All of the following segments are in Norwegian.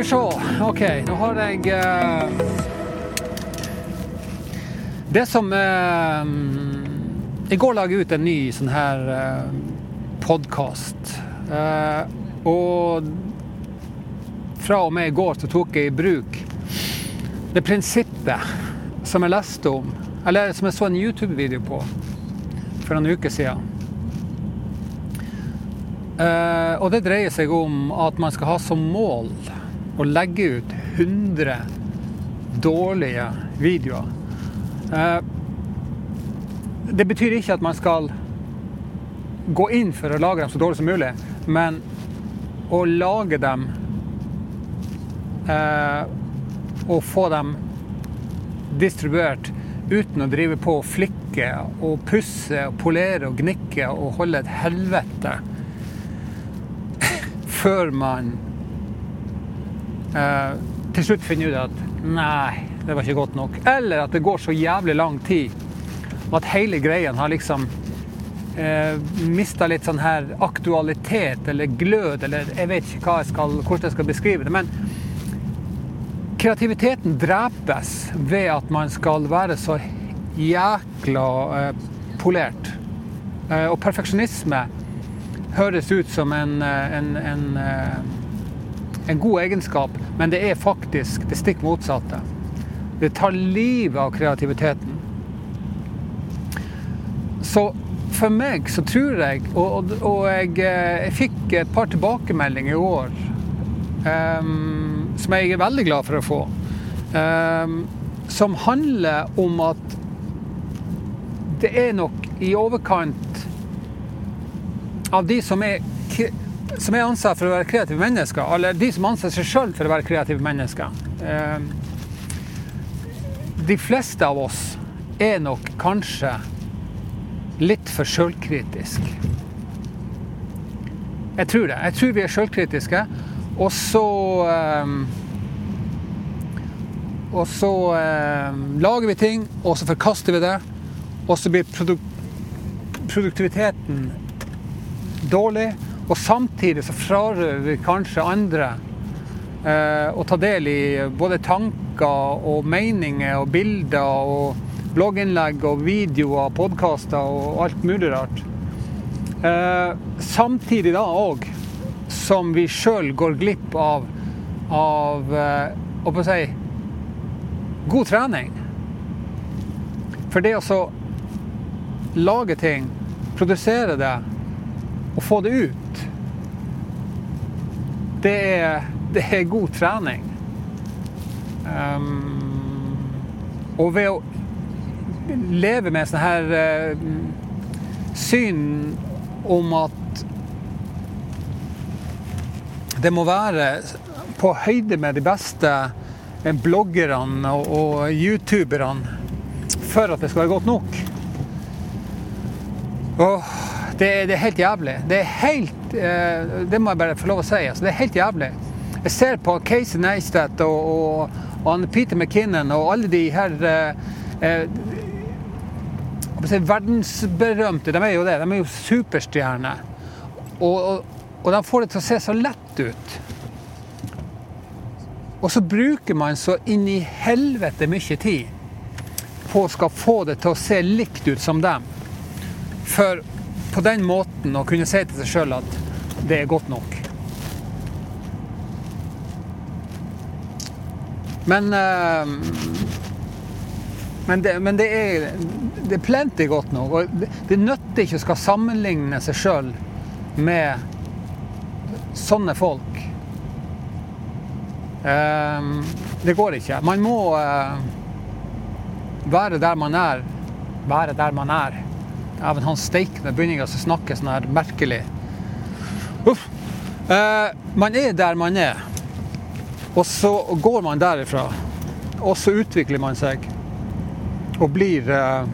vi se. OK, nå har jeg uh, Det som uh, I går la jeg ut en ny sånn her uh, podkast. Uh, og fra og med i går så tok jeg i bruk det prinsippet som jeg leste om, eller som jeg så en YouTube-video på for noen uker siden. Uh, og det dreier seg om at man skal ha som mål å legge ut 100 dårlige videoer. Eh, det betyr ikke at man skal gå inn for å lage dem så dårlig som mulig, men å lage dem eh, og få dem distribuert uten å drive på og flikke og pusse og polere og gnikke og holde et helvete før man eh, til slutt finner ut at nei, det var ikke godt nok. Eller at det går så jævlig lang tid og at hele greien har liksom eh, mista litt sånn her aktualitet eller glød, eller jeg vet ikke jeg skal, hvordan jeg skal beskrive det. men kreativiteten drepes ved at man skal være så jækla eh, polert. Eh, og perfeksjonisme høres ut som en, eh, en, en, eh, en, god egenskap, men det er faktisk det stikk motsatte. Det tar livet av kreativiteten. Så for meg så tror jeg, og, og jeg, eh, jeg, fikk et par tilbakemeldinger i år um, som jeg er veldig glad for å få, um, som handler om at det er nok i overkant av de som er, som er ansatt for å være kreative mennesker, eller de som anser seg sjøl for å være kreative mennesker. Um, de fleste av oss er nok kanskje litt for sjølkritisk. Jeg tror det. Jeg tror vi er sjølkritiske. Og så um, Og så um, lager vi ting, og så forkaster vi det. Og så blir produk produktiviteten dårlig. Og samtidig så frarøver vi kanskje andre eh, å ta del i både tanker og meninger og bilder og blogginnlegg og videoer, podkaster og alt mulig rart. Eh, samtidig da òg som vi sjøl går glipp av, av uh, si, god trening. For det å lage ting, produsere det og få det ut, det er, det er god trening. Um, og ved å leve med sånn her uh, syn om at det må være på høyde med de beste bloggerne og youtuberne for at det skal være godt nok. Og det, det er helt jævlig. Det er helt eh, Det må jeg bare få lov å si. Altså, det er helt jævlig. Jeg ser på Casey Neistat og, og, og Peter McKinnon og alle de her eh, eh verdensberømte. De er jo det. De er jo superstjerner. Og, og, og de får det til å se så lett ut. Og så bruker man så inn i helvete mye tid på å skal få det til å se likt ut som dem. For på den måten å kunne si til seg sjøl at det er godt nok. Men uh, men, det, men det, er, det er plenty godt nok. Og det, det nytter ikke å skal sammenligne seg sjøl med sånne folk. Um, det går ikke. Man må uh, være der man er. Være der man er. Even han steikende begynner å snakke sånn her merkelig. Uff. Uh, man er der man er. Og så går man derifra. Og så utvikler man seg. Og blir, uh,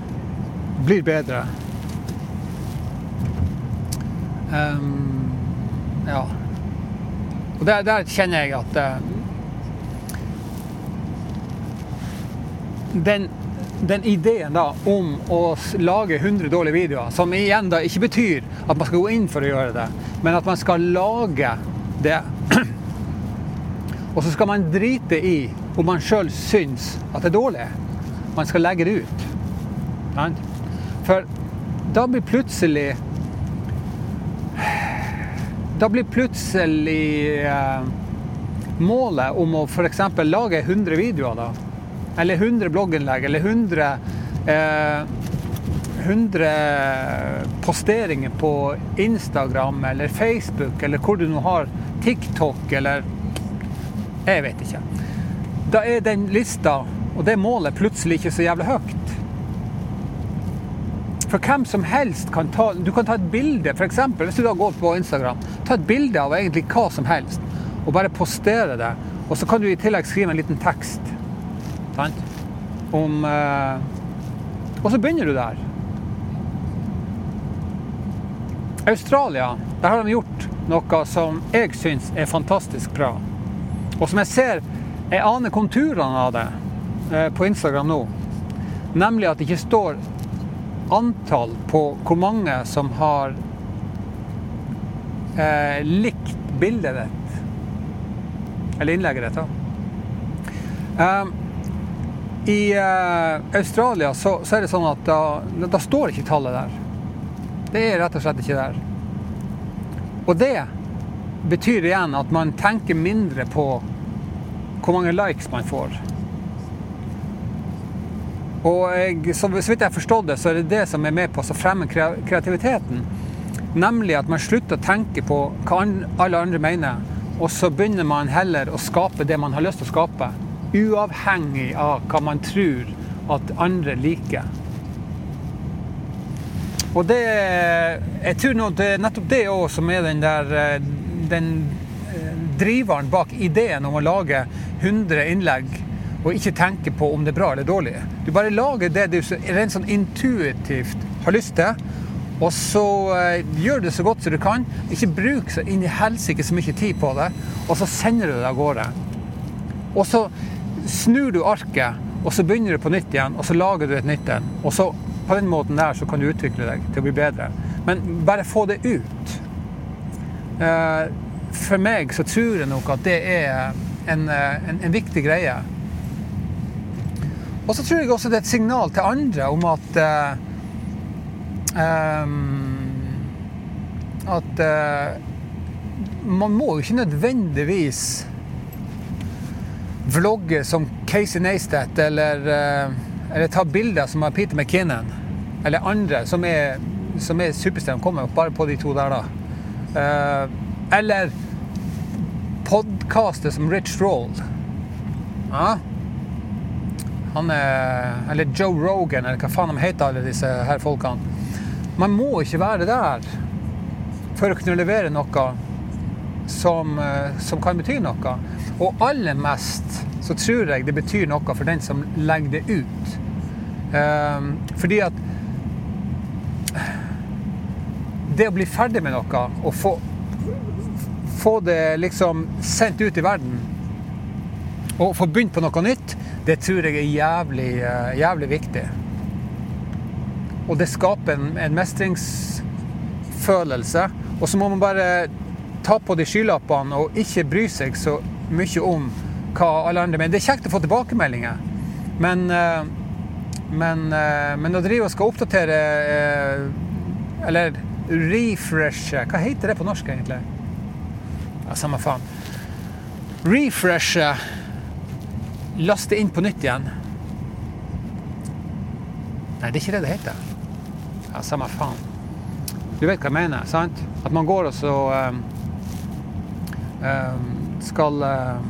blir bedre. Um, ja. Og der, der, kjenner jeg at uh, den, den, ideen da om å lage 100 dårlige videoer, som igjen da ikke betyr at man skal gå inn for å gjøre det, men at man skal lage det Og så skal man drite i om man sjøl syns at det er dårlig. Man skal legge det ut. For da blir plutselig Da blir plutselig eh, målet om å f.eks. lage 100 videoer, da, eller 100 blogginnlegg, eller 100 eh, 100 posteringer på Instagram eller Facebook eller hvor du nå har TikTok eller Jeg vet ikke. Da er den lista og det målet plutselig ikke så jævlig høyt. For hvem som helst kan ta Du kan ta et bilde, f.eks. hvis du da går på Instagram. Ta et bilde av egentlig hva som helst, og bare postere det. Og så kan du i tillegg skrive en liten tekst. Sant? Om eh, Og så begynner du der. Australia, der har de gjort noe som jeg syns er fantastisk bra. Og som jeg ser Jeg aner konturene av det eh, på Instagram nå. Nemlig at det ikke står antall på hvor mange som har eh, likt bildet ditt. Eller innlegget ditt. da. Um, I uh, Australia så, så, er det sånn at da, da står ikke tallet der. Det er rett og slett ikke der. Og det betyr igjen at man tenker mindre på hvor mange likes man får. Og jeg, så vidt jeg har forstått det, så er det det som er med på å fremme kreativiteten. Nemlig at man slutter å tenke på hva alle andre mener, og så begynner man heller å skape det man har lyst til å skape. Uavhengig av hva man tror at andre liker. Og det Jeg tror nå det er nettopp det òg som er den der eh, den eh, driveren bak ideen om å lage 100 innlegg og ikke tenke på om det er bra eller dårlig. Du bare lager det du rent sånn intuitivt har lyst til, og så uh, gjør det så godt som du kan. Ikke bruk så inn i helsike så mye tid på det, og så sender du det av gårde. Og så snur du arket, og så begynner du på nytt igjen, og så lager du et nytt en. Og så på den måten der så kan du utvikle deg til å bli bedre. Men bare få det ut. Eh, for meg så tror jeg nok at det er en, eh, en, en viktig greie. Og så tror jeg også det er et signal til andre om at um, At uh, man må jo ikke nødvendigvis vlogge som Casey Neistat eller uh, eller ta bilder som Peter McKinnon eller andre som er, som er superstjerner, kommer bare på de to der, da. Uh, eller podkaster som Rich Roll. Ja. Han er Eller Joe Rogan, eller hva faen de heter, alle disse her folkene. Man må ikke være der for å kunne levere noe som, eh, som kan bety noe. Og aller mest så tror jeg det betyr noe for den som legger det ut. Um, fordi at Det å bli ferdig med noe og få, få det liksom sendt ut i verden og få begynt på noe nytt, det tror jeg er jævlig, uh, jævlig viktig. Og det skaper en, en mestringsfølelse. Og så må man bare ta på de skylappene og ikke bry seg så mye om hva alle andre mener. Det er kjekt å få tilbakemeldinger, men, eh, men, eh, men å drive og skal oppdatere eh, Eller refreshe Hva heter det på norsk, egentlig? Ja, Samme faen. Refreshe Laste inn på nytt igjen. Nei, det er ikke det det heter. Ja, Samme faen. Du vet hva jeg mener, sant? At man går og så skal um,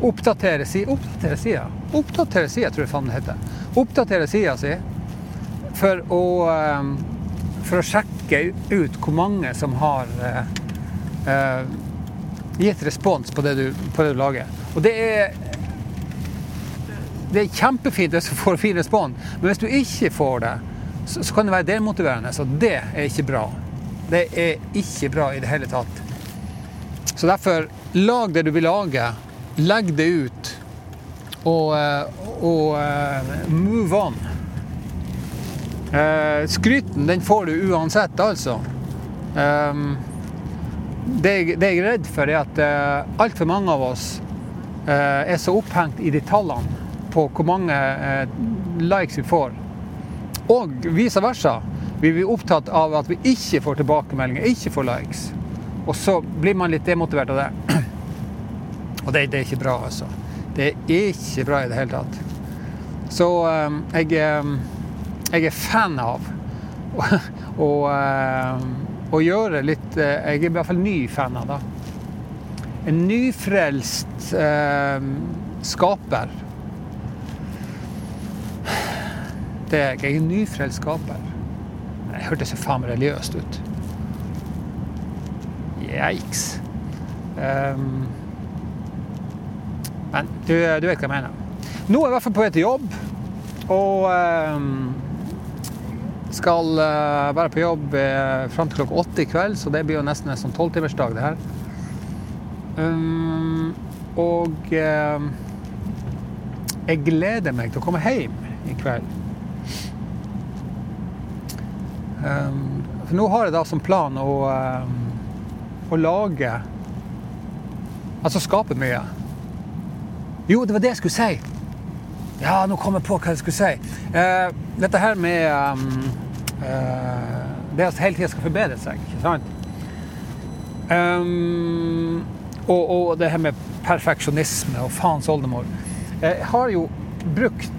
Oppdatere sida Oppdatere sida, Oppdatere sida, tror jeg faen det heter. Oppdatere sida si for å, ehm, for å sjekke ut hvor mange som har uh, gitt respons på det, du, på det du lager. Og det er det er kjempefint hvis du får fin respons, men hvis du ikke får det, så, så kan det være demotiverende. Så det er ikke bra. Det er ikke bra i det hele tatt. Så derfor, lag det du vil lage Legg det ut, og, eh, og uh, move on. Uh, skryten den får du uansett, altså. Um, det, jeg- det jeg er redd for, er at altfor mange av oss eh, er så opphengt i de tallene på hvor mange eh, likes vi får. Og vice versa. Vi blir opptatt av at vi ikke får tilbakemeldinger, ikke får likes. Og så blir man litt demotivert av det. Og det, det er ikke bra, altså. Det er ikke bra i det hele tatt. Så um, jeg, um, jeg er fan av å, eh, gjøre litt uh, Jeg er i hvert fall ny fan av det. En nyfrelst skaper. Det er jeg. Jeg er en nyfrelst skaper. Det hørtes så faen religiøst ut. Yikes. Um, men du, du vet hva jeg mener. Nå er jeg i hvert fall på vei til jobb. Og um, skal uh, være på jobb uh, fram til klokka åtte i kveld, så det blir jo nesten en sånn tolvtimersdag, det her. Um, og uh, jeg gleder meg til å komme hjem i kveld. Um, for nå har jeg da som plan å, um, å lage Altså skape mye. Jo, det var det jeg skulle si. Ja, nå kom jeg på hva jeg skulle si. Uh, dette her med um, uh, Det at hele tida skal forbedre seg, ikke sant? Um, og, og det her med perfeksjonisme og faens oldemor. Jeg har jo brukt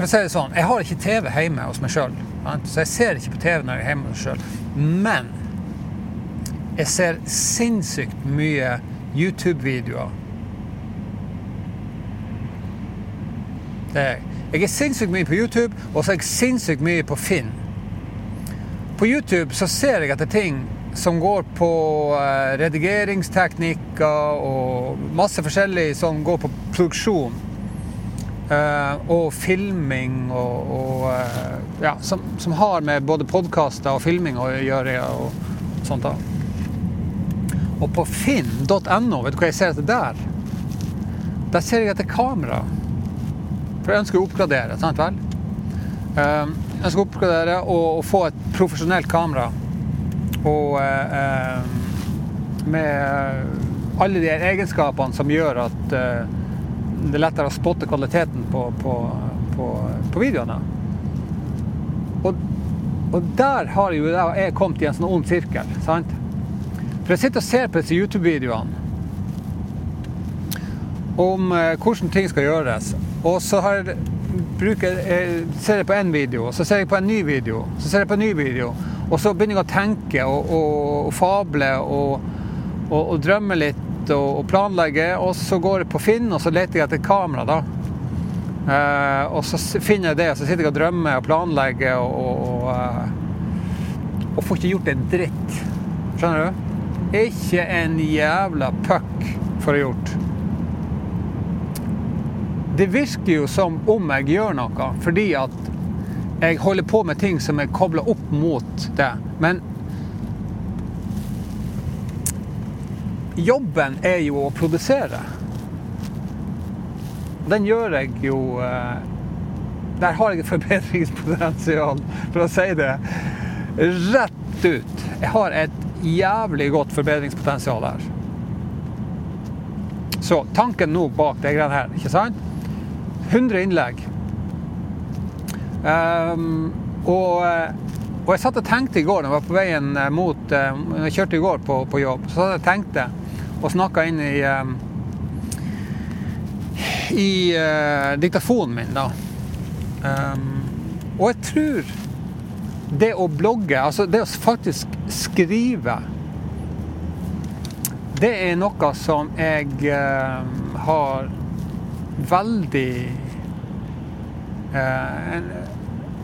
For å si det sånn, jeg har ikke TV hjemme hos meg sjøl. Så jeg ser ikke på TV når jeg er hjemme hos meg sjøl. Men jeg ser sinnssykt mye YouTube-videoer. Det er jeg. Jeg er sinnssykt mye på YouTube, og så er jeg sinnssykt mye på Finn. På YouTube så ser jeg etter ting som går på eh, redigeringsteknikker og masse forskjellig som går på produksjon. Eh, og filming og, og eh, ja, som, som har med både podkaster og filming å gjøre. og sånt da. Og på finn.no, vet du hva jeg ser etter der? Der ser jeg etter kamera. For jeg ønsker å oppgradere, sant vel? Eh, Jeg ønsker å oppgradere og, og få et profesjonelt kamera. Og eh, med alle de egenskapene som gjør at eh, det er lettere å spotte kvaliteten på, på, på, på videoene. Og, og der har jo jeg kommet i en sånn ond sirkel. sant? For jeg sitter og ser på disse YouTube-videoene om eh, hvordan ting skal gjøres. Og så har bruker, jeg, ser jeg på en video, og så ser jeg på en ny video, så ser jeg på en ny video. Og så begynner jeg å tenke og, og, og fable og, og drømme litt og, og planlegger, Og så går jeg på Finn, og så leter jeg etter kamera, da. Eh, og så finner jeg det, og så sitter jeg og drømmer og planlegger og, og, og, og får ikke gjort en dritt. Skjønner du? Ikke en jævla puck får jeg gjort. Det virker jo som om jeg gjør noe, fordi at jeg holder på med ting som er kobla opp mot det. Men jobben er jo å produsere. Den gjør jeg jo eh, Der har jeg et forbedringspotensial, for å si det rett ut. Jeg har et jævlig godt forbedringspotensial her. Så tanken nå bak det greiene her, ikke sant? 100 innlegg. Um, og, eh, og jeg satt og tenkte i går, når jeg var på veien eh, mot når Jeg kjørte i går på, på jobb, så satt jeg og tenkte og snakka inn i eh, i eh, diktafonen min, da. Ehm, og jeg tror det å blogge, altså det å faktisk skrive Det er noe som jeg eh, har veldig eh,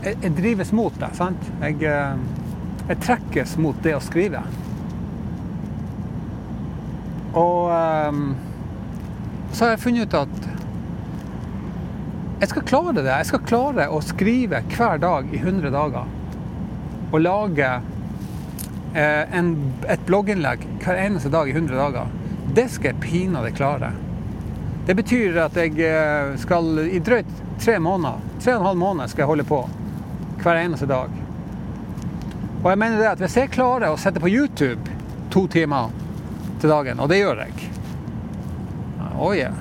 jeg, jeg drives mot det, sant? Jeg, eh, jeg trekkes mot det å skrive. Og um, så har jeg funnet ut at jeg skal klare det. Jeg skal klare å skrive hver dag i 100 dager. Og lage eh, en, et blogginnlegg hver eneste dag i 100 dager. Det skal jeg pinadø klare. Det betyr at jeg eh, skal i drøyt tre måneder, tre og en halv måned skal jeg holde på hver eneste dag. Og jeg mener det at hvis jeg klarer å sette på YouTube to timer til dagen, og det gjør jeg Oh yeah.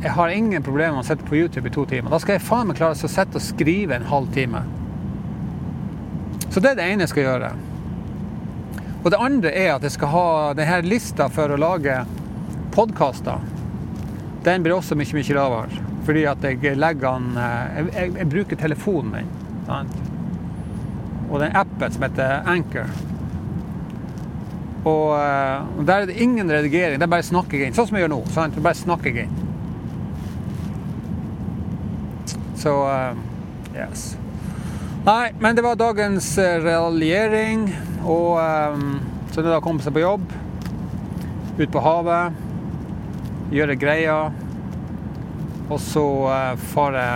Jeg har ingen problemer med å sette på YouTube i to timer. Da skal jeg faen meg klare å sette og skrive en halv time. Så det er det ene jeg skal gjøre. Og det andre er at jeg skal ha denne lista for å lage podkaster. Den blir også mye, mye lavere. Fordi at jeg legger den Jeg, jeg, jeg bruker telefonen min. Sant? Og den appen som heter Anchor. Og, og der er det ingen redigering. Det er bare snakking inn. Sånn som jeg gjør nå. Sant? Bare snakking inn. Så yes. Nei, men det var dagens raljering. Og um, så er da komme seg på jobb. Ut på havet. Gjøre greier. Og så uh, fare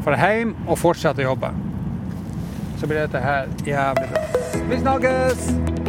Fare hjem og fortsette å jobbe. Så blir dette her jævlig bra. Vi snakkes!